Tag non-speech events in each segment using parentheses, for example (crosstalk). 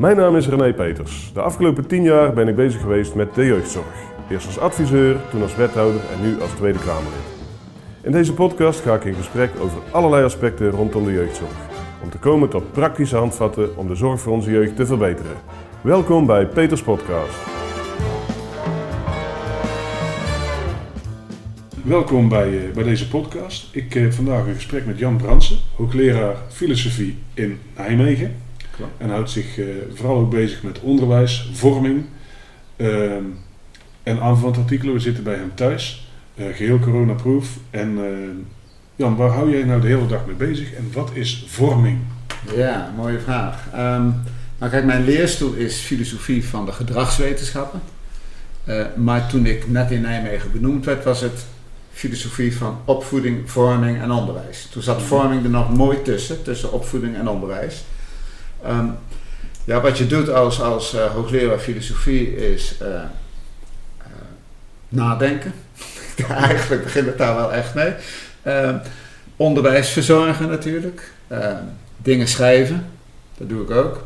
Mijn naam is René Peters. De afgelopen tien jaar ben ik bezig geweest met de jeugdzorg. Eerst als adviseur, toen als wethouder en nu als Tweede Kamerlid. In deze podcast ga ik in gesprek over allerlei aspecten rondom de jeugdzorg. Om te komen tot praktische handvatten om de zorg voor onze jeugd te verbeteren. Welkom bij Peters Podcast. Welkom bij, eh, bij deze podcast. Ik heb vandaag een gesprek met Jan Bransen, hoogleraar filosofie in Nijmegen. En houdt zich eh, vooral ook bezig met onderwijs, vorming ehm, en aanverwante artikelen. We zitten bij hem thuis, eh, geheel coronaproof. En eh, Jan, waar hou jij nou de hele dag mee bezig en wat is vorming? Ja, mooie vraag. Ehm, nou kijk, mijn leerstoel is filosofie van de gedragswetenschappen. Maar toen ik net in Nijmegen benoemd werd, was het filosofie van opvoeding, vorming en onderwijs. Toen zat vorming er nog mooi tussen, tussen opvoeding en onderwijs. Ehm, ja, wat je doet als, als eh, hoogleraar filosofie is eh, eh, nadenken. (laughs) Eigenlijk begint het daar wel echt mee. Ehm, onderwijs verzorgen natuurlijk. Ehm, dingen schrijven, dat doe ik ook.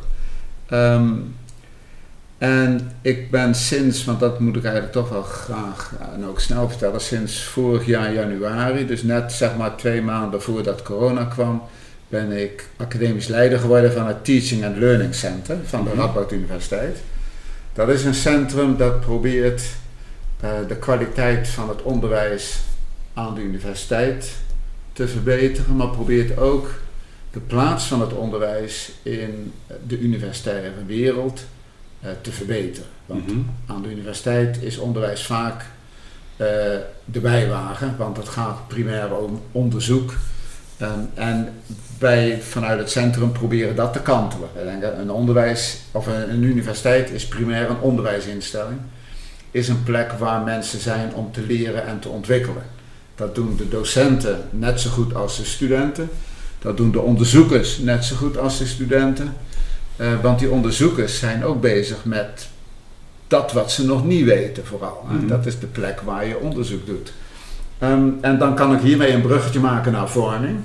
En ik ben sinds, want dat moet ik eigenlijk toch wel graag en ook snel vertellen, sinds vorig jaar januari, dus net zeg maar twee maanden voordat corona kwam, ben ik academisch leider geworden van het Teaching and Learning Center van de Mhm. Radboud Universiteit. Dat is een centrum dat probeert eh, de kwaliteit van het onderwijs aan de universiteit te verbeteren, maar probeert ook de plaats van het onderwijs in de universitaire wereld eh, te verbeteren. Want Mhm. aan de universiteit is onderwijs vaak eh, de bijwagen, want het gaat primair om onderzoek. Ehm, en wij vanuit het centrum proberen dat te kantelen. Een onderwijs of een, universiteit is primair een onderwijsinstelling. Is een plek waar mensen zijn om te leren en te ontwikkelen. Dat doen de docenten net zo goed als de studenten. Dat doen de onderzoekers net zo goed als de studenten. Eh, want die onderzoekers zijn ook bezig met dat wat ze nog niet weten vooral. Mhm. Dat is de plek waar je onderzoek doet. Ehm, en dan kan ik hiermee een bruggetje maken naar vorming.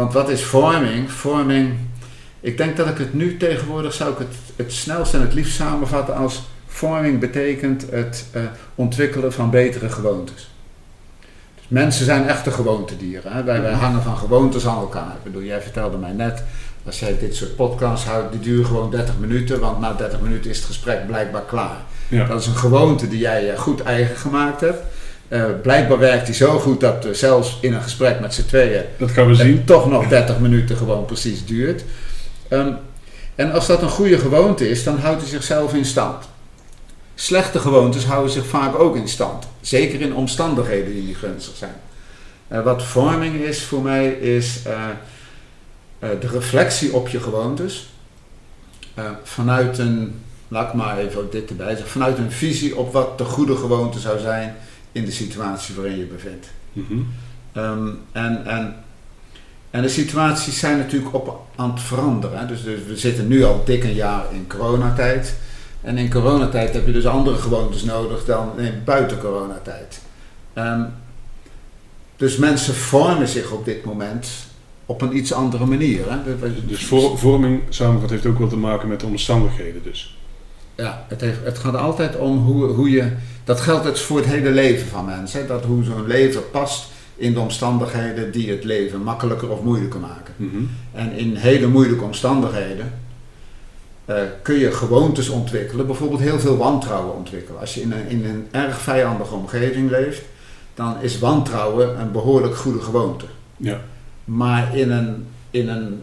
Want wat is vorming? Vorming, ik denk dat ik het nu tegenwoordig zou ik het, het snelst en het liefst samenvatten als vorming betekent het eh, ontwikkelen van betere gewoontes. Dus mensen zijn echte gewoontedieren. Hè? Wij, wij hangen van gewoontes aan elkaar. Ik bedoel, jij vertelde mij net, als jij dit soort podcasts houdt, die duren gewoon 30 minuten, want na 30 minuten is het gesprek blijkbaar klaar. Ja. Dat is een gewoonte die jij eh, goed eigen gemaakt hebt. Eh, blijkbaar werkt die zo goed dat eh, zelfs in een gesprek met z'n tweeën Dat gaan we zien. toch nog 30 minuten gewoon precies duurt. Ehm, en als dat een goede gewoonte is, dan houdt hij zichzelf in stand. Slechte gewoontes houden zich vaak ook in stand. Zeker in omstandigheden die niet gunstig zijn. Eh, wat vorming is voor mij, is de reflectie op je gewoontes. Vanuit een, laat ik maar even dit erbij zeggen, vanuit een visie op wat de goede gewoonte zou zijn in de situatie waarin je bevindt. Mhm. Ehm, en, en, en de situaties zijn natuurlijk op aan het veranderen. Hè. Dus, dus we zitten nu al dik een jaar in coronatijd. En in coronatijd heb je dus andere gewoontes nodig dan in buiten coronatijd. Ehm, dus mensen vormen zich op dit moment op een iets andere manier. Hè. Dus vorming, samengevat, heeft ook wel te maken met de omstandigheden dus. Ja, het, heeft, het gaat altijd om hoe, hoe je. Dat geldt het voor het hele leven van mensen. hè. Dat hoe zo'n leven past in de omstandigheden die het leven makkelijker of moeilijker maken. Mhm. En in hele moeilijke omstandigheden eh, kun je gewoontes ontwikkelen, bijvoorbeeld heel veel wantrouwen ontwikkelen. Als je in een, in een erg vijandige omgeving leeft, dan is wantrouwen een behoorlijk goede gewoonte. Ja. Maar in een, in een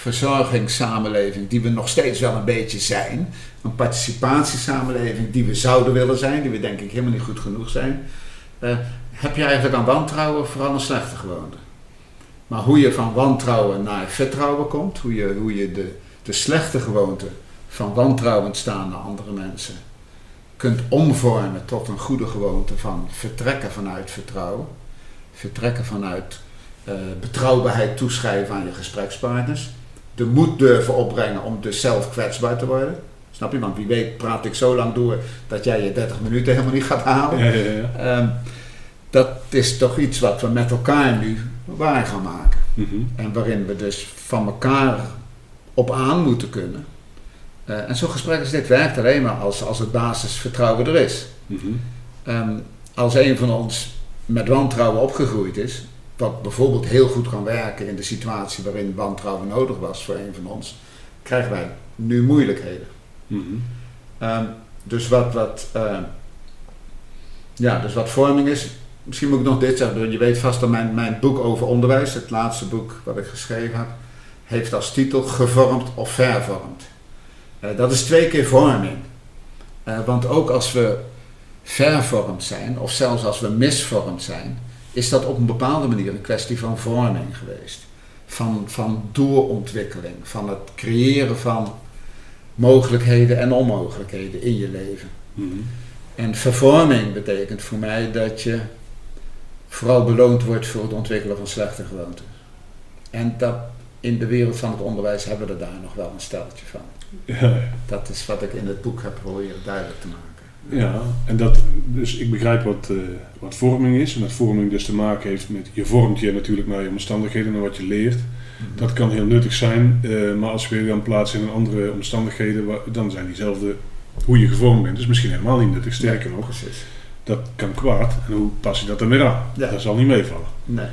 verzorgingssamenleving die we nog steeds wel een beetje zijn, een participatiesamenleving die we zouden willen zijn, die we denk ik helemaal niet goed genoeg zijn, eh, heb je eigenlijk aan wantrouwen vooral een slechte gewoonte. Maar hoe je van wantrouwen naar vertrouwen komt, hoe je, hoe je de, de slechte gewoonte van wantrouwend staan naar andere mensen kunt omvormen tot een goede gewoonte van vertrekken vanuit vertrouwen, vertrekken vanuit eh, betrouwbaarheid toeschrijven aan je gesprekspartners, de moed durven opbrengen om dus zelf kwetsbaar te worden. Snap je? Want wie weet praat ik zo lang door dat jij je 30 minuten helemaal niet gaat halen. Ja, ja, ja. Ehm, dat is toch iets wat we met elkaar nu waar gaan maken. Mhm. En waarin we dus van elkaar op aan moeten kunnen. Eh, en zo'n gesprek als dit werkt alleen maar als, als het basisvertrouwen er is. Mhm. Ehm, als een van ons met wantrouwen opgegroeid is, wat bijvoorbeeld heel goed kan werken in de situatie waarin wantrouwen nodig was voor een van ons, krijgen wij nu moeilijkheden. Mhm. Ehm, dus, wat, wat, eh, ja, dus wat vorming is, misschien moet ik nog dit zeggen, je weet vast dat mijn, mijn boek over onderwijs, het laatste boek wat ik geschreven heb, heeft als titel Gevormd of Vervormd. Eh, dat is twee keer vorming. Eh, want ook als we vervormd zijn, of zelfs als we misvormd zijn, is dat op een bepaalde manier een kwestie van vorming geweest. Van, van doorontwikkeling, van het creëren van mogelijkheden en onmogelijkheden in je leven. Mhm. En vervorming betekent voor mij dat je vooral beloond wordt voor het ontwikkelen van slechte gewoonten. En dat in de wereld van het onderwijs hebben we er daar nog wel een steltje van. Ja, Dat is wat ik in het boek heb proberen duidelijk te maken. Ja, en dat, dus ik begrijp wat, eh, wat vorming is. En dat vorming dus te maken heeft met, je vormt je natuurlijk naar je omstandigheden en wat je leert. Dat kan heel nuttig zijn, eh, maar als we je dan plaatsen in andere omstandigheden, dan zijn diezelfde, hoe je gevormd bent, dus misschien helemaal niet nuttig. Sterker nog, Precies. dat kan kwaad. En hoe pas je dat dan weer aan? Ja. Dat zal niet meevallen. Nee,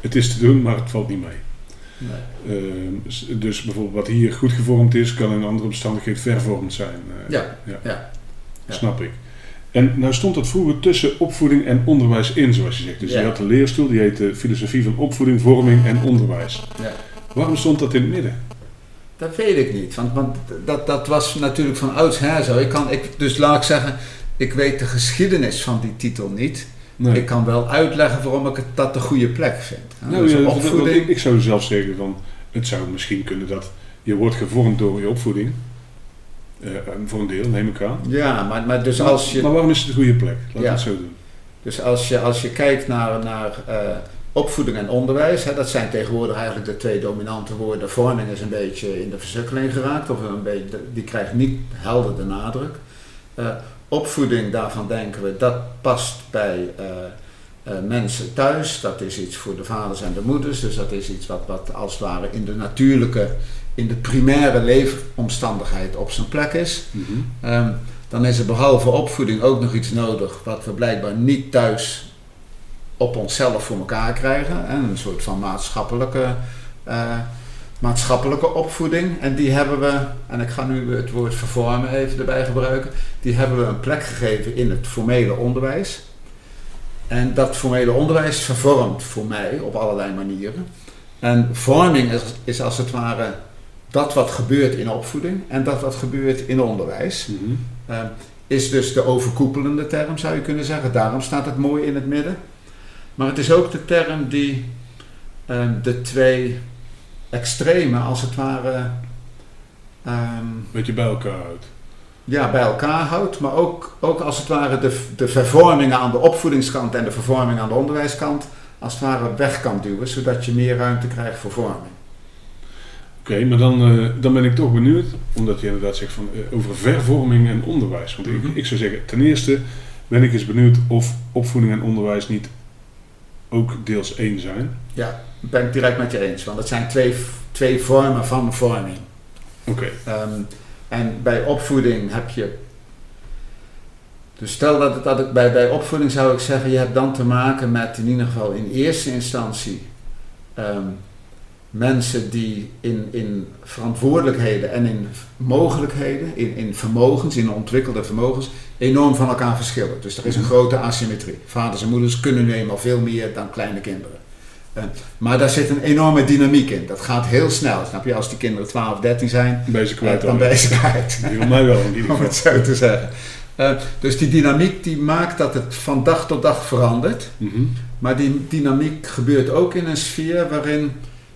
Het is te doen, maar het valt niet mee. nee. Ehm, dus bijvoorbeeld wat hier goed gevormd is, kan in andere omstandigheid vervormd zijn. Eh, Ja, ja. ja. Ja. Snap ik. En nou stond dat vroeger tussen opvoeding en onderwijs in, zoals je zegt. Dus Ja. je had de leerstoel, die heette filosofie van opvoeding, vorming en onderwijs. Ja. Waarom stond dat in het midden? Dat weet ik niet, want, want dat, dat was natuurlijk van oudsher zo. Ik kan, ik, dus laat ik zeggen, ik weet de geschiedenis van die titel niet. Nee. Ik kan wel uitleggen waarom ik het, dat de goede plek vind. nou, Dus ja, dat- ik, ik zou zelf zeggen van, het zou misschien kunnen dat je wordt gevormd door je opvoeding. Eh, voor een deel, neem ik aan. ja, maar, maar dus Maar- als je... Maar waarom is het de goede plek? Laat Ja. het zo doen. Dus als je, als je kijkt naar, naar eh, opvoeding en onderwijs, hè, dat zijn tegenwoordig eigenlijk de twee dominante woorden. Vorming is een beetje in de versukkeling geraakt, of een beetje, die krijgt niet helder de nadruk. Eh, opvoeding, daarvan denken we, dat past bij eh, eh, mensen thuis. Dat is iets voor de vaders en de moeders, dus dat is iets wat, wat als het ware in de natuurlijke, in de primaire leefomstandigheid op zijn plek is. Mhm. Ehm, dan is er behalve opvoeding ook nog iets nodig wat we blijkbaar niet thuis op onszelf voor elkaar krijgen. Een soort van maatschappelijke, eh, maatschappelijke opvoeding. En die hebben we, en ik ga nu het woord vervormen even erbij gebruiken, die hebben we een plek gegeven in het formele onderwijs. En dat formele onderwijs vervormt voor mij op allerlei manieren. En vorming is, is als het ware dat wat gebeurt in opvoeding en dat wat gebeurt in onderwijs. Mhm. Eh, is dus de overkoepelende term, zou je kunnen zeggen. Daarom staat het mooi in het midden. Maar het is ook de term die eh, de twee extremen, als het ware, ehm, Beetje bij elkaar houdt. ja, bij elkaar houdt. Maar ook, ook als het ware de, de vervormingen aan de opvoedingskant en de vervorming aan de onderwijskant, als het ware weg kan duwen, zodat je meer ruimte krijgt voor vorming. Oké, maar dan, eh, dan ben ik toch benieuwd, omdat je inderdaad zegt van, eh, over vervorming en onderwijs. Want Mhm. ik, ik zou zeggen, ten eerste ben ik eens benieuwd of opvoeding en onderwijs niet ook deels één zijn. Ja, ben ik direct met je eens, want het zijn twee, twee vormen van vorming. Oké, Ehm, en bij opvoeding heb je. Dus stel dat, het, dat ik bij, bij opvoeding zou ik zeggen, je hebt dan te maken met in ieder geval in eerste instantie ehm, mensen die in, in verantwoordelijkheden en in mogelijkheden, in, in vermogens, in ontwikkelde vermogens, enorm van elkaar verschillen. Dus er is een grote asymmetrie. Vaders en moeders kunnen nu eenmaal veel meer dan kleine kinderen. Eh, maar daar zit een enorme dynamiek in. Dat gaat heel snel. Snap je? Als die kinderen 12, 13 zijn, je ze kwijt dan ben je kwijt. Die van mij wel in ieder (laughs) Om het zo te zeggen. Eh, dus die dynamiek die maakt dat het van dag tot dag verandert. Mhm. Maar die dynamiek gebeurt ook in een sfeer waarin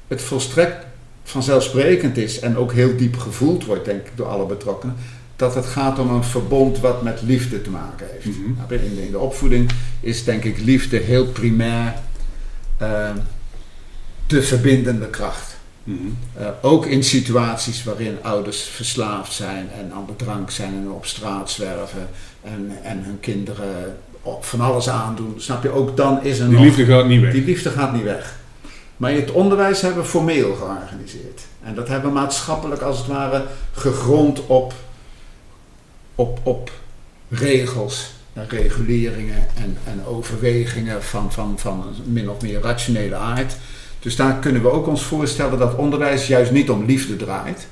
het volstrekt vanzelfsprekend is en ook heel diep gevoeld wordt, denk ik, door alle betrokkenen, dat het gaat om een verbond wat met liefde te maken heeft. Mhm. Nou, In, de, in de opvoeding is denk ik liefde heel primair eh, de verbindende kracht. Mhm. Eh, ook in situaties waarin ouders verslaafd zijn en aan de drank zijn en op straat zwerven en, en hun kinderen van alles aandoen. Snap je? Ook dan is er Die nog... liefde gaat niet weg. Die liefde gaat niet weg. Maar het onderwijs hebben we formeel georganiseerd. En dat hebben we maatschappelijk als het ware gegrond op, op, op regels en reguleringen en, en overwegingen van, van, van min of meer rationele aard. Dus daar kunnen we ook ons voorstellen dat onderwijs juist niet om liefde draait,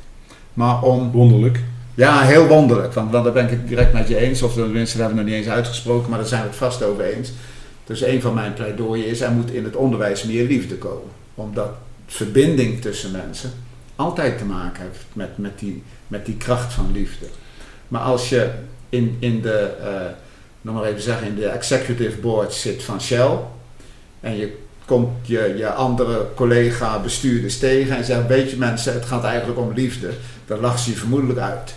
maar om... Wonderlijk. Ja, heel wonderlijk, want, want daar ben ik het direct met je eens, of de mensen hebben we nog niet eens uitgesproken, maar daar zijn we het vast over eens. Dus een van mijn pleidooien is, er moet in het onderwijs meer liefde komen. Omdat verbinding tussen mensen altijd te maken heeft met, met, die, met die kracht van liefde. Maar als je in, in de, uh, nog maar even zeggen, in de executive board zit van Shell en je komt je, je andere collega bestuurders tegen en zegt, weet je mensen, het gaat eigenlijk om liefde, dan lacht ze je vermoedelijk uit.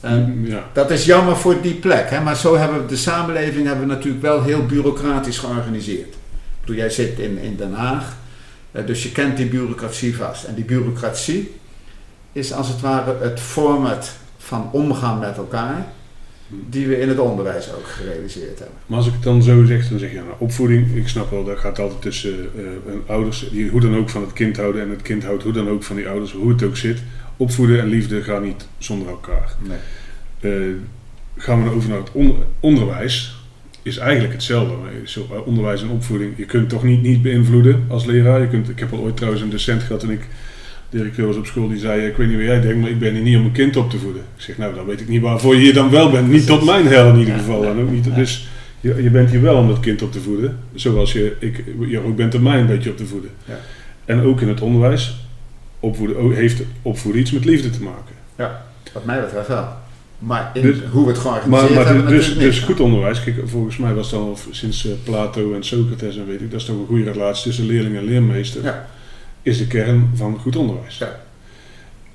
En ja. Dat is jammer voor die plek, hè? maar zo hebben we de samenleving hebben we natuurlijk wel heel bureaucratisch georganiseerd. Toen jij zit in, in Den Haag, eh, dus je kent die bureaucratie vast. En die bureaucratie is als het ware het format van omgaan met elkaar, die we in het onderwijs ook gerealiseerd hebben. Maar als ik het dan zo zeg, dan zeg je nou, opvoeding, ik snap wel, dat gaat altijd tussen uh, ouders, die hoe dan ook van het kind houden en het kind houdt hoe dan ook van die ouders, hoe het ook zit. Opvoeden en liefde gaan niet zonder elkaar. Nee. Uh, gaan we over naar het onderwijs, is eigenlijk hetzelfde. Onderwijs en opvoeding, je kunt toch niet, niet beïnvloeden als leraar. Je kunt, ik heb al ooit trouwens een docent gehad en ik directeur was op school die zei: Ik weet niet wat jij denkt, maar ik ben hier niet om een kind op te voeden. Ik zeg: Nou, dan weet ik niet waarvoor je hier dan wel bent. Niet tot mijn hel in ieder geval. En ook niet, dus je, je bent hier wel om dat kind op te voeden. Zoals je, ik, je ook bent om mij een beetje op te voeden. Ja. En ook in het onderwijs opvoeden, heeft opvoeden iets met liefde te maken. Ja, wat mij betreft wel. Maar in dus, hoe we het georganiseerd maar, maar hebben dus, dus goed onderwijs, kijk, volgens mij was dan al sinds uh, Plato en Socrates en weet ik, dat is toch een goede relatie tussen leerling en leermeester. Ja is de kern van goed onderwijs. Ja.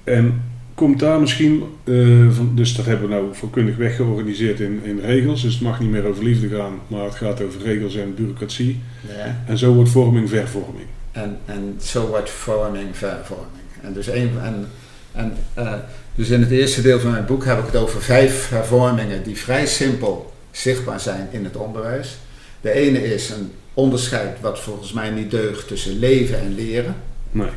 En komt daar misschien, uh, van, dus dat hebben we nou voorkundig weggeorganiseerd in, in regels, dus het mag niet meer over liefde gaan, maar het gaat over regels en bureaucratie. Ja. En zo wordt vorming vervorming. En, en zo wordt vorming vervorming. En dus, een, en, en, uh, dus in het eerste deel van mijn boek heb ik het over vijf hervormingen die vrij simpel zichtbaar zijn in het onderwijs. De ene is een onderscheid wat volgens mij niet deugt tussen leven en leren. Nee.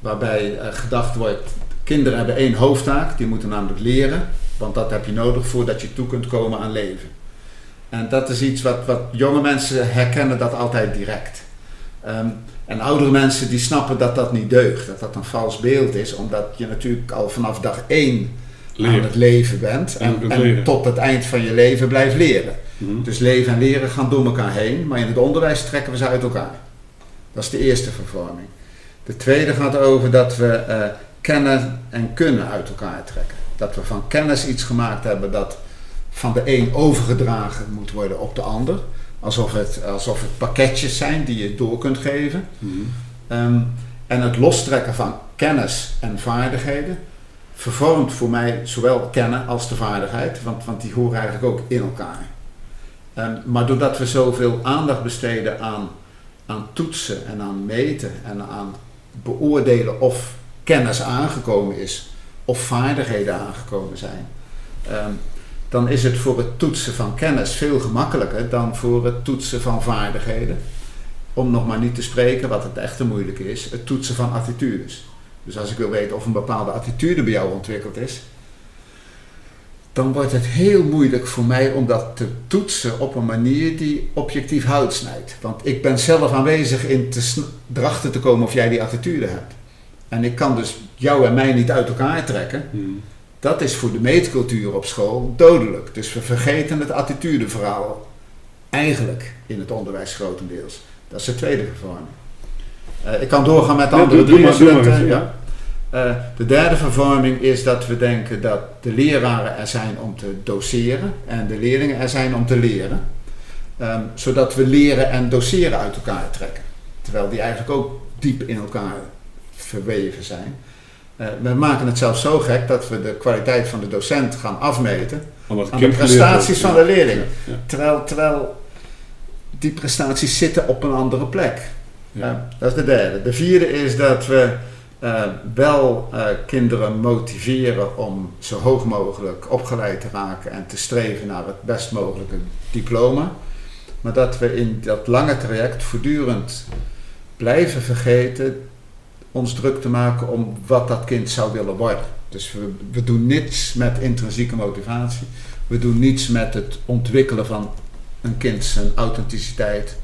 Waarbij uh, gedacht wordt, kinderen hebben één hoofdtaak, die moeten namelijk leren, want dat heb je nodig voordat je toe kunt komen aan leven. En dat is iets wat, wat jonge mensen herkennen dat altijd direct. Um, en oudere mensen die snappen dat dat niet deugt, dat dat een vals beeld is, omdat je natuurlijk al vanaf dag één aan het leven bent en, en, tot het eind van je leven blijft leren. Mhm. Dus leven en leren gaan door elkaar heen, maar in het onderwijs trekken we ze uit elkaar. Dat is de eerste vervorming. De tweede gaat over dat we uh, kennen en kunnen uit elkaar trekken. Dat we van kennis iets gemaakt hebben dat van de een overgedragen moet worden op de ander. Alsof het, alsof het pakketjes zijn die je door kunt geven. Mm um, en het lostrekken van kennis en vaardigheden vervormt voor mij zowel kennen als de vaardigheid, want, want die horen eigenlijk ook in elkaar. Um, maar doordat we zoveel aandacht besteden aan, aan toetsen en aan meten en aan beoordelen of kennis aangekomen is of vaardigheden aangekomen zijn, ehm, dan is het voor het toetsen van kennis veel gemakkelijker dan voor het toetsen van vaardigheden. Om nog maar niet te spreken, wat het echte moeilijk is, het toetsen van attitudes. Dus als ik wil weten of een bepaalde attitude bij jou ontwikkeld is, dan wordt het heel moeilijk voor mij om dat te toetsen op een manier die objectief hout snijdt. Want ik ben zelf aanwezig in te drachten te komen of jij die attitude hebt. En ik kan dus jou en mij niet uit elkaar trekken. Hmm. Dat is voor de meetcultuur op school dodelijk. Dus we vergeten het attitudeverhaal eigenlijk in het onderwijs grotendeels. Dat is de tweede vervorming. Uh, ik kan doorgaan met de andere drie. ja. Uh, de derde vervorming is dat we denken dat de leraren er zijn om te doseren en de leerlingen er zijn om te leren. Um, zodat we leren en doseren uit elkaar trekken. Terwijl die eigenlijk ook diep in elkaar verweven zijn. Uh, we maken het zelfs zo gek dat we de kwaliteit van de docent gaan afmeten aan de prestaties van de leerlingen. Terwijl, terwijl die prestaties zitten op een andere plek. Ja. Uh, dat is de derde. De vierde is dat we uh, wel kinderen motiveren om zo hoog mogelijk opgeleid te raken en te streven naar het best mogelijke diploma. Maar dat we in dat lange traject voortdurend blijven vergeten ons druk te maken om wat dat kind zou willen worden. Dus we, we doen niets met intrinsieke motivatie. We doen niets met het ontwikkelen van een kind zijn authenticiteit.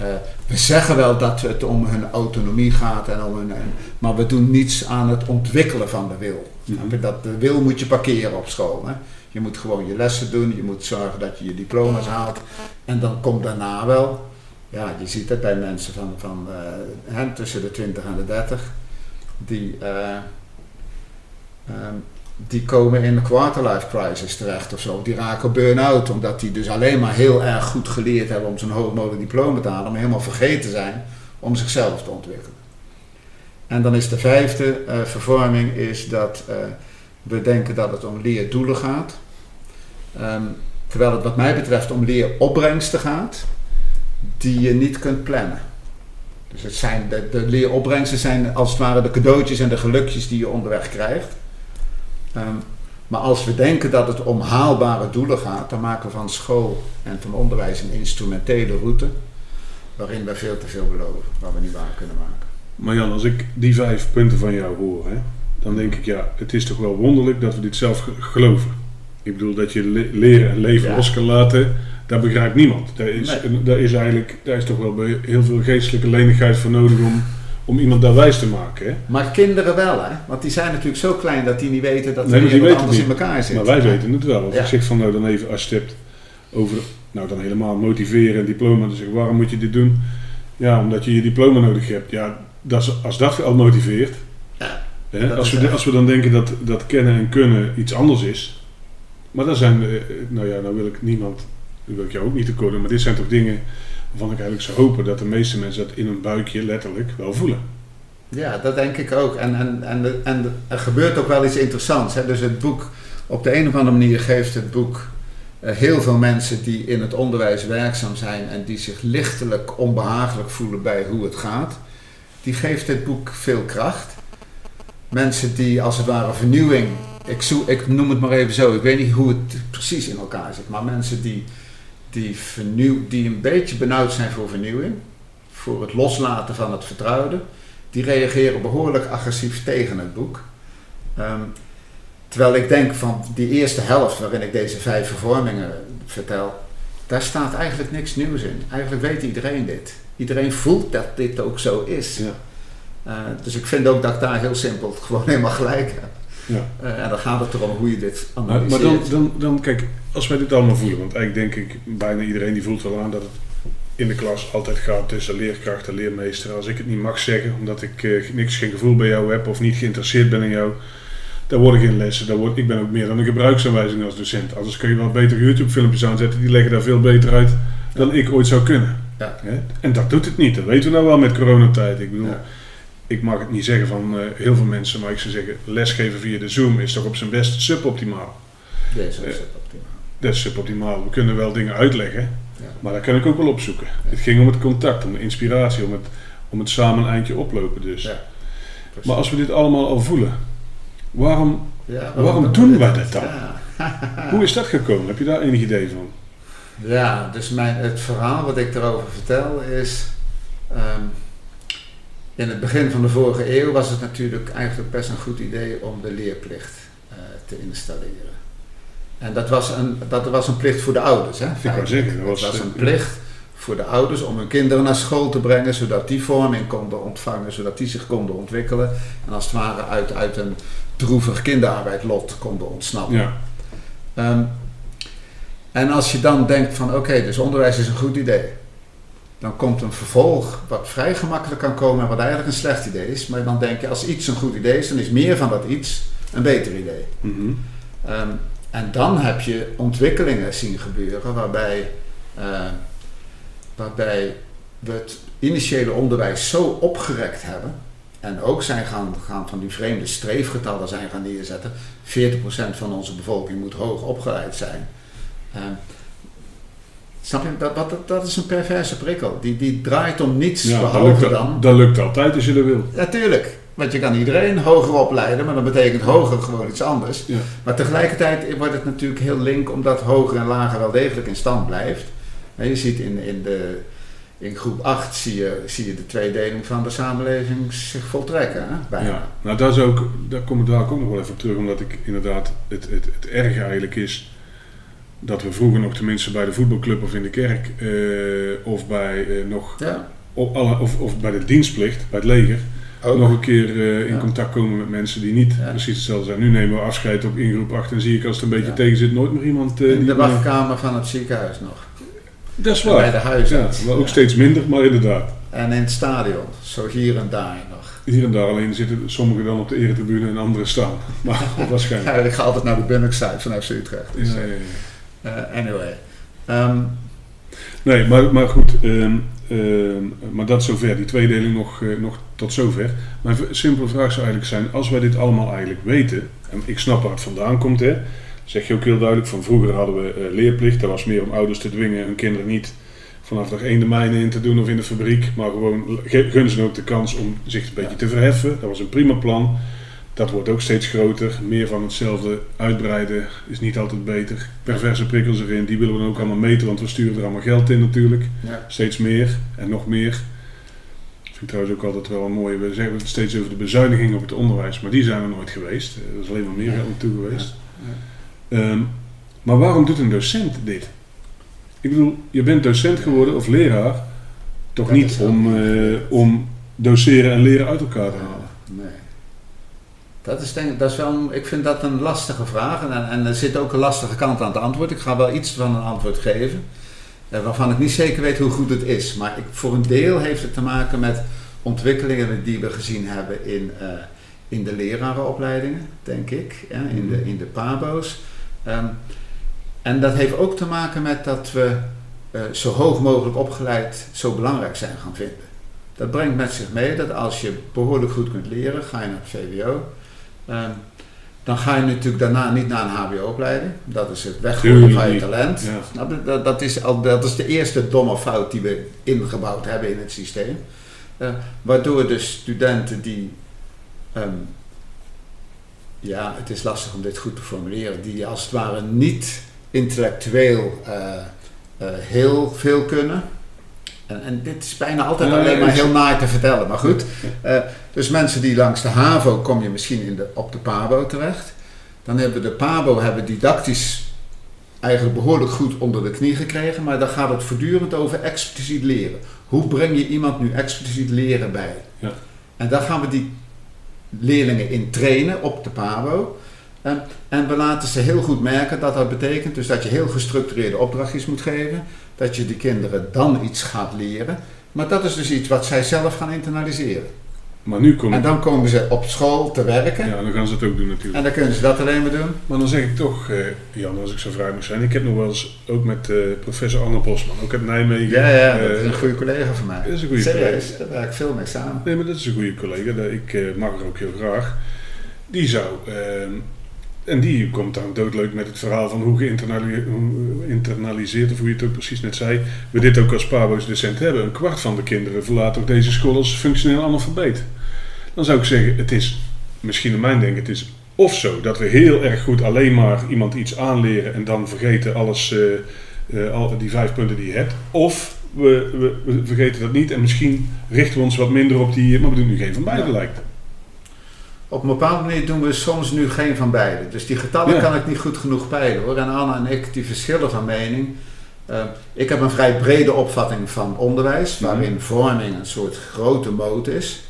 Uh, we zeggen wel dat het om hun autonomie gaat, en om hun, maar we doen niets aan het ontwikkelen van de wil. Mm dat, de wil moet je parkeren op school. Hè? Je moet gewoon je lessen doen, je moet zorgen dat je je diploma's haalt. En dan komt daarna wel, ja, je ziet het bij mensen van, van uh, tussen de 20 en de 30, die, uh, um, die komen in een quarterlife crisis terecht of zo. Die raken burn-out, omdat die dus alleen maar heel erg goed geleerd hebben om zo'n hoog diploma te halen, maar helemaal vergeten zijn om zichzelf te ontwikkelen. En dan is de vijfde uh, vervorming is dat we denken dat het om leerdoelen gaat. Um, terwijl het wat mij betreft om leeropbrengsten gaat, die je niet kunt plannen. Dus het zijn de, de leeropbrengsten zijn als het ware de cadeautjes en de gelukjes die je onderweg krijgt. Um, maar als we denken dat het om haalbare doelen gaat, dan maken we van school en van onderwijs een instrumentele route waarin we veel te veel beloven, waar we niet waar kunnen maken. Maar Jan, als ik die vijf punten van jou hoor, hè, dan denk ik ja, het is toch wel wonderlijk dat we dit zelf geloven. Ik bedoel dat je leren en leven los kan laten, dat begrijpt niemand. Daar is, daar is eigenlijk daar is toch wel heel veel geestelijke lenigheid voor nodig om, om iemand daar wijs te maken. Hè? Maar kinderen wel, hè? Want die zijn natuurlijk zo klein dat die niet weten dat er nee, anders in elkaar zit. Maar wij weten het wel. Als ja. ik zeg van nou dan even als je het hebt over, nou dan helemaal motiveren en diploma, dan zeg ik waarom moet je dit doen? Ja, omdat je je diploma nodig hebt. Ja, dat is, als dat al motiveert. Ja, hè? Als, we, als we dan denken dat, dat kennen en kunnen iets anders is, maar dan zijn, nou ja, nou wil ik niemand, nu wil ik jou ook niet tekort maar dit zijn toch dingen waarvan ik eigenlijk zou hopen dat de meeste mensen dat in hun buikje letterlijk wel voelen. Ja, dat denk ik ook. En, en, en, en er gebeurt ook wel iets interessants. Hè? Dus het boek, op de een of andere manier geeft het boek uh, heel veel mensen die in het onderwijs werkzaam zijn en die zich lichtelijk onbehagelijk voelen bij hoe het gaat, die geeft dit boek veel kracht. Mensen die als het ware vernieuwing ik, ik noem het maar even zo, ik weet niet hoe het precies in elkaar zit, maar mensen die, die, vernieuw, die een beetje benauwd zijn voor vernieuwing, voor het loslaten van het vertrouwde, die reageren behoorlijk agressief tegen het boek. Um, terwijl ik denk van die eerste helft waarin ik deze vijf vervormingen vertel, daar staat eigenlijk niks nieuws in. Eigenlijk weet iedereen dit. Iedereen voelt dat dit ook zo is. Ja. Uh, dus ik vind ook dat ik daar heel simpel gewoon helemaal gelijk heb. Ja. Uh, en dan gaat het erom hoe je dit analyseert. Maar, maar dan, dan, dan, kijk, als wij dit allemaal voelen, want eigenlijk denk ik, bijna iedereen die voelt wel aan dat het in de klas altijd gaat tussen leerkracht en leermeester. Als ik het niet mag zeggen, omdat ik uh, niks, geen gevoel bij jou heb of niet geïnteresseerd ben in jou, dan word ik in lessen. Dan word, ik ben ook meer dan een gebruiksaanwijzing als docent. Anders kun je wel beter YouTube-filmpjes aanzetten, die leggen daar veel beter uit dan ik ooit zou kunnen. Ja. En dat doet het niet, dat weten we nou wel met coronatijd. Ik bedoel, ja ik mag het niet zeggen van uh, heel veel mensen, maar ik zou zeggen, lesgeven via de Zoom is toch op zijn best suboptimaal. Dat is uh, suboptimaal. Dat is suboptimaal. We kunnen wel dingen uitleggen, ja. maar dat kan ik ook wel opzoeken. Ja. Het ging om het contact, om de inspiratie, om het, om het samen een eindje oplopen dus. Ja, maar als we dit allemaal al voelen, waarom, waarom, waarom doen wij dat dan? (laughs) Hoe is dat gekomen? Heb je daar enig idee van? Ja, dus mijn, het verhaal wat ik erover vertel is... Um, in het begin van de vorige eeuw was het natuurlijk eigenlijk best een goed idee om de leerplicht uh, te installeren. En dat was, een, dat was een plicht voor de ouders. Hè, zeggen, dat was, was een plicht voor de ouders om hun kinderen naar school te brengen, zodat die vorming konden ontvangen, zodat die zich konden ontwikkelen. En als het ware uit, uit een droevig kinderarbeidlot konden ontsnappen. Ja. Um, en als je dan denkt van oké, dus onderwijs is een goed idee dan komt een vervolg wat vrij gemakkelijk kan komen en wat eigenlijk een slecht idee is. Maar dan denk je, als iets een goed idee is, dan is meer van dat iets een beter idee. Mm en dan heb je ontwikkelingen zien gebeuren waarbij, uh, waarbij we het initiële onderwijs zo opgerekt hebben. En ook zijn gaan, gaan van die vreemde streefgetallen zijn gaan neerzetten. 40% van onze bevolking moet hoog opgeleid zijn. Uh, Snap je? Dat, dat, dat is een perverse prikkel. Die, die draait om niets ja, behalve dat dan... Dat lukt altijd als je dat wil. Natuurlijk. Want je kan iedereen hoger opleiden, maar dat betekent hoger gewoon iets anders. Ja. Maar tegelijkertijd wordt het natuurlijk heel link, omdat hoger en lager wel degelijk in stand blijft. En je ziet in, in, de, in groep 8 zie je, zie je de tweedeling van de samenleving zich voltrekken. Hè? Bijna. Ja, nou daar, is ook, daar kom ik daar ook nog wel even op terug, omdat ik inderdaad het, het, het erge eigenlijk is dat we vroeger nog tenminste bij de voetbalclub of in de kerk eh, of bij eh, nog Ja. op alle, of, of bij de dienstplicht, bij het leger, Ook. nog een keer eh, in Ja. contact komen met mensen die niet Ja. precies hetzelfde zijn. Nu nemen we afscheid op in groep 8 en zie ik als het een beetje tegen zit nooit meer iemand in die de wachtkamer van het ziekenhuis nog. Dat is En bij de waar. Ja, ook steeds minder, maar inderdaad. En in het stadion, zo hier en daar nog. Hier en daar alleen zitten sommigen dan op de eretribune en anderen staan. Maar (laughs) waarschijnlijk. Ja, ik ga altijd naar de binnenkant van FC Utrecht. Dus, Ja, ja, ja. Anyway. Ehm, Nee, maar, maar goed, ehm, ehm, maar dat zover, die tweedeling nog, eh, nog tot zover. Mijn simpele vraag zou eigenlijk zijn, als wij dit allemaal eigenlijk weten, en ik snap waar het vandaan komt, hè, zeg je ook heel duidelijk, van vroeger hadden we eh, leerplicht, dat was meer om ouders te dwingen hun kinderen niet vanaf dag 1 de mijnen in te doen of in de fabriek, maar gewoon ge- gunnen ze ook de kans om zich een beetje te verheffen. Dat was een prima plan. Dat wordt ook steeds groter. Meer van hetzelfde uitbreiden is niet altijd beter. Perverse prikkels erin, die willen we dan ook allemaal meten, want we sturen er allemaal geld in natuurlijk. ja. Steeds meer en nog meer. Ik vind trouwens ook altijd wel een mooie. We zeggen het steeds over de bezuinigingen op het onderwijs, maar die zijn er nooit geweest. Eh, Er is alleen maar meer geld naartoe geweest. Ehm, maar waarom doet een docent dit? Ik bedoel, je bent docent geworden of leraar, toch Dat niet om, gebeurd. om doseren en leren uit elkaar te halen. Nee. Dat is denk, dat is wel, ik vind dat een lastige vraag en, en er zit ook een lastige kant aan het antwoord. Ik ga wel iets van een antwoord geven, eh, waarvan ik niet zeker weet hoe goed het is. Maar ik, voor een deel heeft het te maken met ontwikkelingen die we gezien hebben in, eh, in de lerarenopleidingen, denk ik, hè, in, de, in de PABO's. Ehm, en dat heeft ook te maken met dat we eh, zo hoog mogelijk opgeleid zo belangrijk zijn gaan vinden. Dat brengt met zich mee dat als je behoorlijk goed kunt leren, ga je naar het VWO. Ehm, dan ga je natuurlijk daarna niet naar een HBO-opleiding. Dat is het weggooien van je talent. Ja. Je? Dat, dat, is al, dat is de eerste domme fout die we ingebouwd hebben in het systeem. Eh, waardoor de studenten die, ehm, ja, het is lastig om dit goed te formuleren, die als het ware niet intellectueel eh, eh, heel veel kunnen. En, en dit is bijna altijd alleen maar is- heel naar te vertellen, maar goed. Eh, dus mensen die langs de HAVO kom je misschien in de, op de PABO terecht. Dan hebben we de PABO hebben didactisch eigenlijk behoorlijk goed onder de knie gekregen, maar dan gaat het voortdurend over expliciet leren. Hoe breng je iemand nu expliciet leren bij? Ja. En daar gaan we die leerlingen in trainen op de PABO. En, en we laten ze heel goed merken dat dat betekent dus dat je heel gestructureerde opdrachtjes moet geven, dat je die kinderen dan iets gaat leren. Maar dat is dus iets wat zij zelf gaan internaliseren. Maar nu kom En dan komen ze op school te werken. Ja, dan gaan ze het ook doen natuurlijk. En dan kunnen ze dat alleen maar doen. Maar dan zeg ik toch, eh, Jan, als ik zo vrij mag zijn. Ik heb nog wel eens ook met eh, professor Anne Bosman, ook uit Nijmegen. Ja, ja, dat eh, is een goede collega van mij. dat is een goede collega. daar werk ik veel mee samen. Nee, maar dat is een goede collega. dat- Ik mag haar ook heel graag. Die zou, ehm, en die komt dan doodleuk met het verhaal van hoe geïnternali- hoe geïnternaliseerd, of hoe je het ook precies net zei, we dit ook als Pabo's docent hebben. Een kwart van de kinderen verlaat ook deze school als functioneel analfabeet. Dan zou ik zeggen, het is, misschien in mijn denken, het is of zo dat we heel erg goed alleen maar iemand iets aanleren en dan vergeten alles, eh, eh, al die vijf punten die je hebt. Of we, we, we vergeten dat niet en misschien richten we ons wat minder op die, maar we doen nu geen van beide Ja. lijkt. Op een bepaalde manier doen we soms nu geen van beide. Dus die getallen Ja. kan ik niet goed genoeg peilen hoor. En Anna en ik die verschillen van mening. Eh, ik heb een vrij brede opvatting van onderwijs, Mhm. waarin vorming een soort grote moot is.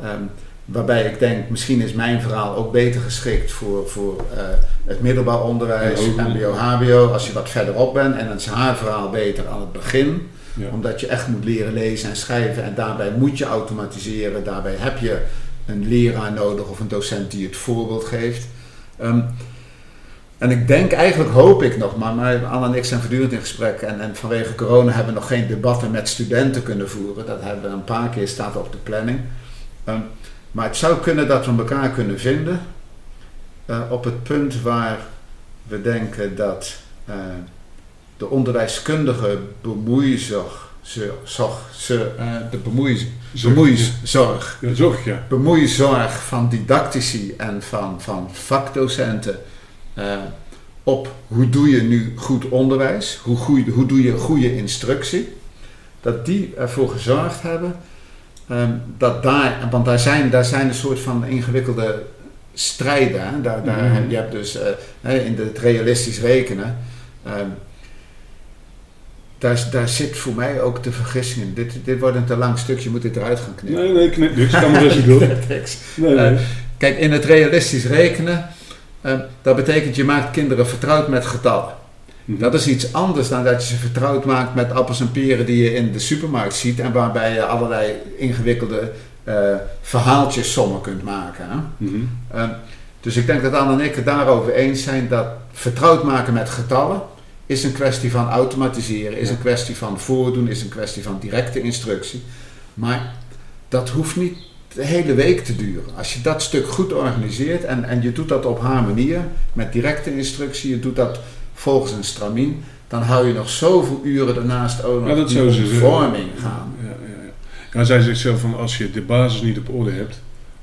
Ehm, waarbij ik denk, misschien is mijn verhaal ook beter geschikt voor, voor eh, het middelbaar onderwijs, Ja. MBO, HBO, als je wat verderop bent. En dan is haar verhaal beter aan het begin. Ja. Omdat je echt moet leren lezen en schrijven en daarbij moet je automatiseren. Daarbij heb je een leraar nodig of een docent die het voorbeeld geeft. Ehm, en ik denk, eigenlijk hoop ik nog, maar, Anne en ik zijn voortdurend in gesprek. En, en vanwege corona hebben we nog geen debatten met studenten kunnen voeren. Dat hebben we een paar keer, staat op de planning. Ehm, maar het zou kunnen dat we elkaar kunnen vinden eh, op het punt waar we denken dat eh, de onderwijskundige bemoeizorg, ze, zorg, ze, eh, de bemoeizorg, Ja, zorg, ja. bemoeizorg van didactici en van, van vakdocenten eh, op hoe doe je nu goed onderwijs, hoe, goeie, hoe doe je goede instructie. dat die ervoor gezorgd hebben ehm, dat daar, want daar zijn, daar zijn een soort van ingewikkelde strijden. Hè? Daar, daar, Mhm. Je hebt dus eh, in het realistisch rekenen. ehm, daar, daar zit voor mij ook de vergissing in. Dit, dit wordt een te lang stukje, je moet dit eruit gaan knippen. Nee, nee, knip niks. Kan maar rustig (laughs) doen. Niks. Nee, nee. Eh, Kijk, in het realistisch rekenen, eh, dat betekent je maakt kinderen vertrouwd met getallen. Mhm. Dat is iets anders dan dat je ze vertrouwd maakt met appels en peren die je in de supermarkt ziet en waarbij je allerlei ingewikkelde eh, verhaaltjes sommen kunt maken. Hè? Mhm. Dus ik denk dat Anne en ik het daarover eens zijn dat vertrouwd maken met getallen is een kwestie van automatiseren, is een kwestie van voordoen, is een kwestie van directe instructie. Maar dat hoeft niet de hele week te duren. Als je dat stuk goed organiseert en, en je doet dat op haar manier, met directe instructie, je doet dat volgens een stramien, dan hou je nog zoveel uren daarnaast ook nog Ja, dat zou ze vorming gaan. Ja, ja, ja. ja, zij zegt zelf van als je de basis niet op orde hebt,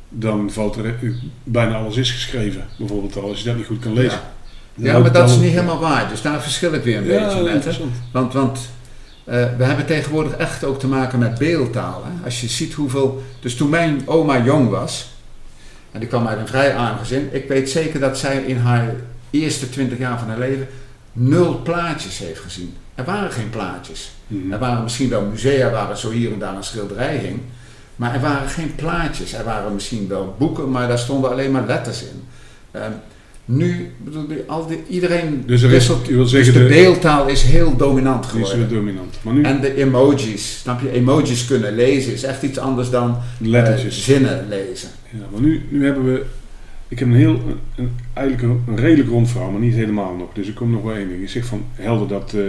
dan valt er bijna alles is geschreven. Bijvoorbeeld al als je dat niet goed kan lezen. Ja. Ja, maar dat is niet helemaal waar. Dus daar verschil ik weer een Ja, beetje met. Hè? Want, want eh, we hebben tegenwoordig echt ook te maken met beeldtaal. Hè? Als je ziet hoeveel... Dus toen mijn oma jong was, en die kwam uit een vrij arm gezin, ik weet zeker dat zij in haar eerste twintig jaar van haar leven nul plaatjes heeft gezien. Er waren geen plaatjes. Mhm. Er waren misschien wel musea waar er zo hier en daar een schilderij hing. Maar er waren geen plaatjes. Er waren misschien wel boeken, maar daar stonden alleen maar letters in. Ehm, nu, bedoel, die- al die, iedereen Dus er is, wisselt. Dus de de, beeldtaal is heel dominant is geworden. weer dominant. Maar nu En de emojis, snap je? Emojis kunnen lezen is echt iets anders dan eh, lettertjes. zinnen lezen. Ja, maar nu, nu hebben we. Ik heb een heel, een, eigenlijk een, een redelijk rond verhaal, maar niet helemaal nog. Dus ik kom nog wel één ding. Je zegt van helder dat eh,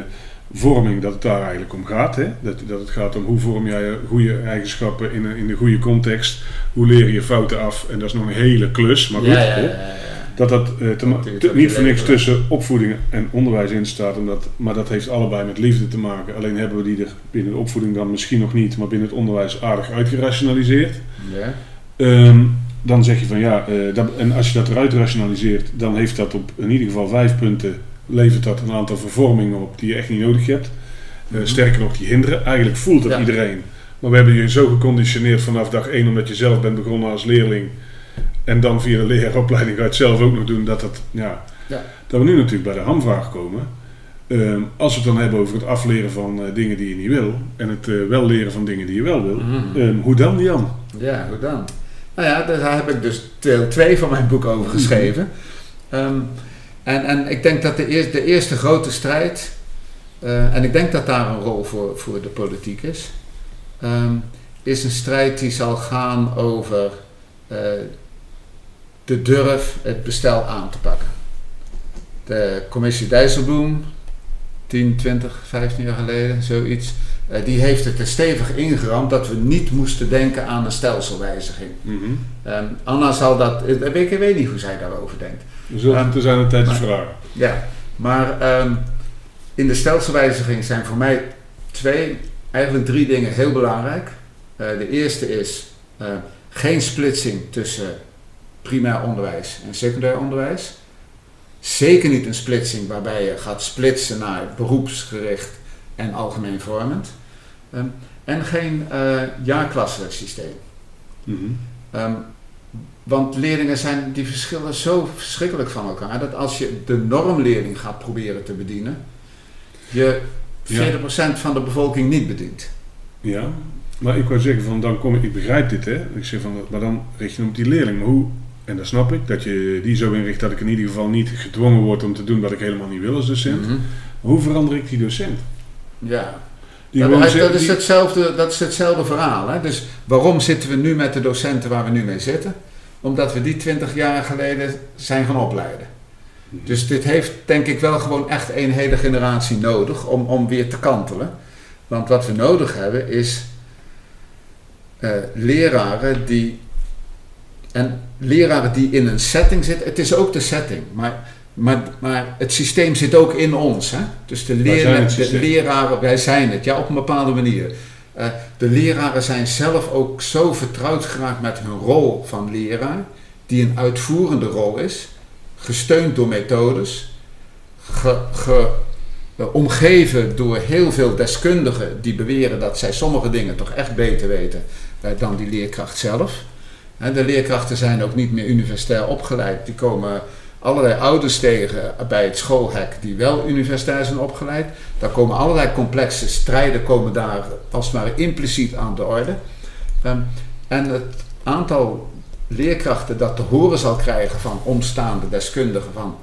vorming, dat het daar eigenlijk om gaat. Hè? Dat, dat het gaat om hoe vorm jij je goede eigenschappen in, een, in de goede context. Hoe leer je fouten af. En dat is nog een hele klus. Maar goed, ja, ja. Dat dat eh, te Dat te- niet voor niks tussen opvoeding en onderwijs in staat. Omdat, maar dat heeft allebei met liefde te maken. Alleen hebben we die er binnen de opvoeding dan misschien nog niet, maar binnen het onderwijs aardig uitgerationaliseerd. Ja. Ehm, dan zeg je van ja, eh, dat, en als je dat eruit rationaliseert, dan heeft dat op in ieder geval vijf punten, levert dat een aantal vervormingen op die je echt niet nodig hebt. Eh, Mhm. sterker nog, die hinderen. Eigenlijk voelt Ja. iedereen. Maar we hebben je zo geconditioneerd vanaf dag één, omdat je zelf bent begonnen als leerling. En dan via de leraaropleiding ga je het zelf ook nog doen, dat, dat, ja, Ja. dat we nu natuurlijk bij de hamvraag komen. Ehm, als we het dan hebben over het afleren van eh, dingen die je niet wil, en het eh, wel leren van dingen die je wel wil, Mhm. ehm, hoe dan, Jan? Ja, hoe dan? Nou ja, daar heb ik dus deel 2 van mijn boek over geschreven. Ehm, en, en ik denk dat de, eer- de eerste grote strijd, eh, en ik denk dat daar een rol voor, voor de politiek is, is een strijd die zal gaan over de durf het bestel aan te pakken. De commissie Dijsselbloem, 10, 20, 15 jaar geleden, zoiets, eh, die heeft het er stevig ingeramd dat we niet moesten denken aan een stelselwijziging. Mhm. Ehm, Anna zal dat, ik weet, ik weet niet hoe zij daarover denkt. We zullen het te zijn de tijd vragen. Ja, maar ehm, in de stelselwijziging zijn voor mij twee, eigenlijk drie dingen heel belangrijk. Eh, de eerste is eh, geen splitsing tussen primair onderwijs en secundair onderwijs. Zeker niet een splitsing waarbij je gaat splitsen naar beroepsgericht en algemeen vormend. Ehm, en geen uh, jaarklassensysteem. Mhm. Ehm, want leerlingen zijn, die verschillen zo verschrikkelijk van elkaar dat als je de normleerling gaat proberen te bedienen, je 40% van de bevolking niet bedient. Ja, maar ik wou zeggen van dan kom ik, ik begrijp dit hè. Ik zeg van, maar dan richt je hem op die leerling. Maar hoe, en dat snap ik, dat je die zo inricht dat ik in ieder geval niet gedwongen word om te doen wat ik helemaal niet wil als docent. Mhm. Hoe verander ik die docent? Ja, dat, dat, is hetzelfde, dat is hetzelfde verhaal. Hè? Dus waarom zitten we nu met de docenten waar we nu mee zitten? Omdat we die 20 jaar geleden zijn gaan opleiden. Dus dit heeft denk ik wel gewoon echt een hele generatie nodig om, om weer te kantelen. Want wat we nodig hebben is eh, leraren die. En leraren die in een setting zitten. Het is ook de setting, maar, maar, maar het systeem zit ook in ons. Hè? Dus de, leren, de leraren, wij zijn het, ja, op een bepaalde manier. Eh, de leraren zijn zelf ook zo vertrouwd geraakt met hun rol van leraar, die een uitvoerende rol is, gesteund door methodes, ge, ge- eh, omgeven door heel veel deskundigen die beweren dat zij sommige dingen toch echt beter weten eh, dan die leerkracht zelf. De leerkrachten zijn ook niet meer universitair opgeleid. Die komen allerlei ouders tegen bij het schoolhek die wel universitair zijn opgeleid. Daar komen allerlei complexe strijden komen daar als het ware impliciet aan de orde. Ehm, en het aantal leerkrachten dat te horen zal krijgen van omstaande deskundigen van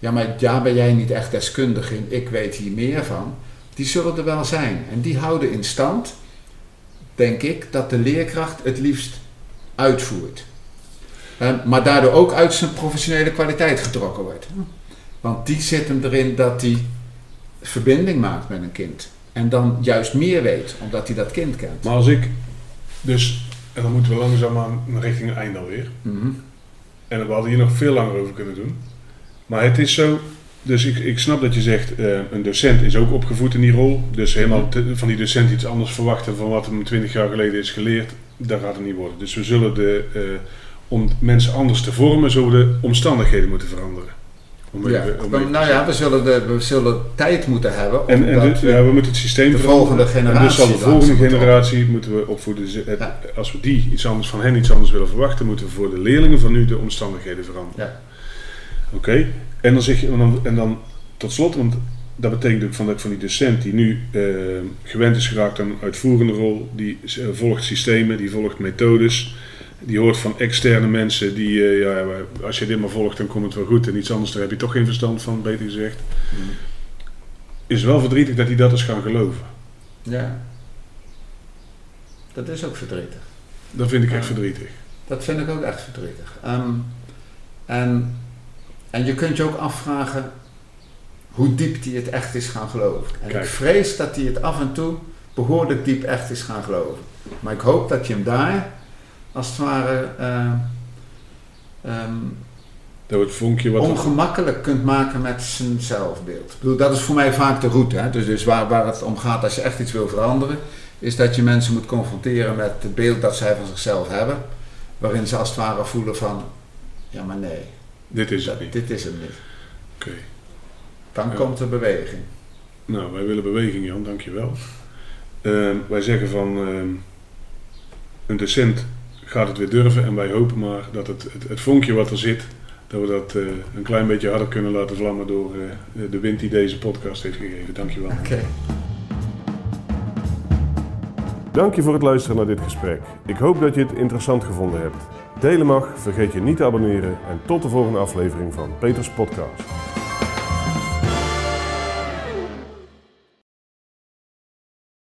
ja, maar daar ben jij niet echt deskundig in, ik weet hier meer van, die zullen er wel zijn. En die houden in stand, denk ik, dat de leerkracht het liefst uitvoert. Maar daardoor ook uit zijn professionele kwaliteit getrokken wordt. Want die zit hem erin dat hij verbinding maakt met een kind. En dan juist meer weet, omdat hij dat kind kent. Maar als ik dus, en dan moeten we langzaam aan richting het einde alweer. Mm En we hadden hier nog veel langer over kunnen doen. Maar het is zo, dus ik, ik snap dat je zegt, eh, een docent is ook opgevoed in die rol. Dus helemaal te- van die docent iets anders verwachten van wat hem 20 jaar geleden is geleerd, dat gaat het niet worden. Dus we zullen de, eh, om mensen anders te vormen, zullen we de omstandigheden moeten veranderen. Om Ja, even- om even nou ja, we zullen, de, we zullen tijd moeten hebben. En, en ja, we moeten het systeem de volgende En dus generatie zal de volgende generatie moeten we opvoeden. Dus het- Ja. Als we die iets anders van hen iets anders willen verwachten, moeten we voor de leerlingen van nu de omstandigheden veranderen. Ja. Oké, en dan zeg je, en dan, en dan tot slot, want dat betekent ook van, dat van die docent die nu eh, gewend is geraakt aan een uitvoerende rol, die eh, volgt systemen, die volgt methodes, die hoort van externe mensen die, eh, ja, als je dit maar volgt, dan komt het wel goed en iets anders, daar heb je toch geen verstand van, beter gezegd. Mm. Is wel verdrietig dat hij dat is gaan geloven. Ja. Dat is ook verdrietig. Dat vind ik echt verdrietig. Dat vind ik ook echt verdrietig. Ehm, en, en je kunt je ook afvragen hoe diep die het echt is gaan geloven. En Kijk. ik vrees dat hij het af en toe behoorlijk diep echt is gaan geloven. Maar ik hoop dat je hem daar, als het ware, eh, ehm, Dat vonkje wat... ongemakkelijk kunt maken met zijn zelfbeeld. Ik bedoel, dat is voor mij vaak de route. Hè? Dus, dus waar, waar het om gaat als je echt iets wil veranderen, is dat je mensen moet confronteren met het beeld dat zij van zichzelf hebben. Waarin ze als het ware voelen van, ja maar nee, Dit is het niet. dit is het niet. Oké. Dan Ja. komt er beweging. Nou, wij willen beweging, Jan, dankjewel. Ehm wij zeggen van ehm, een docent gaat het weer durven en wij hopen maar dat het, het, het vonkje wat er zit, dat we dat eh, een klein beetje harder kunnen laten vlammen door eh, de wind die deze podcast heeft gegeven. Dankjewel. Oké. Dank je voor het luisteren naar dit gesprek. Ik hoop dat je het interessant gevonden hebt. Delen mag, vergeet je niet te abonneren en tot de volgende aflevering van Peters Podcast.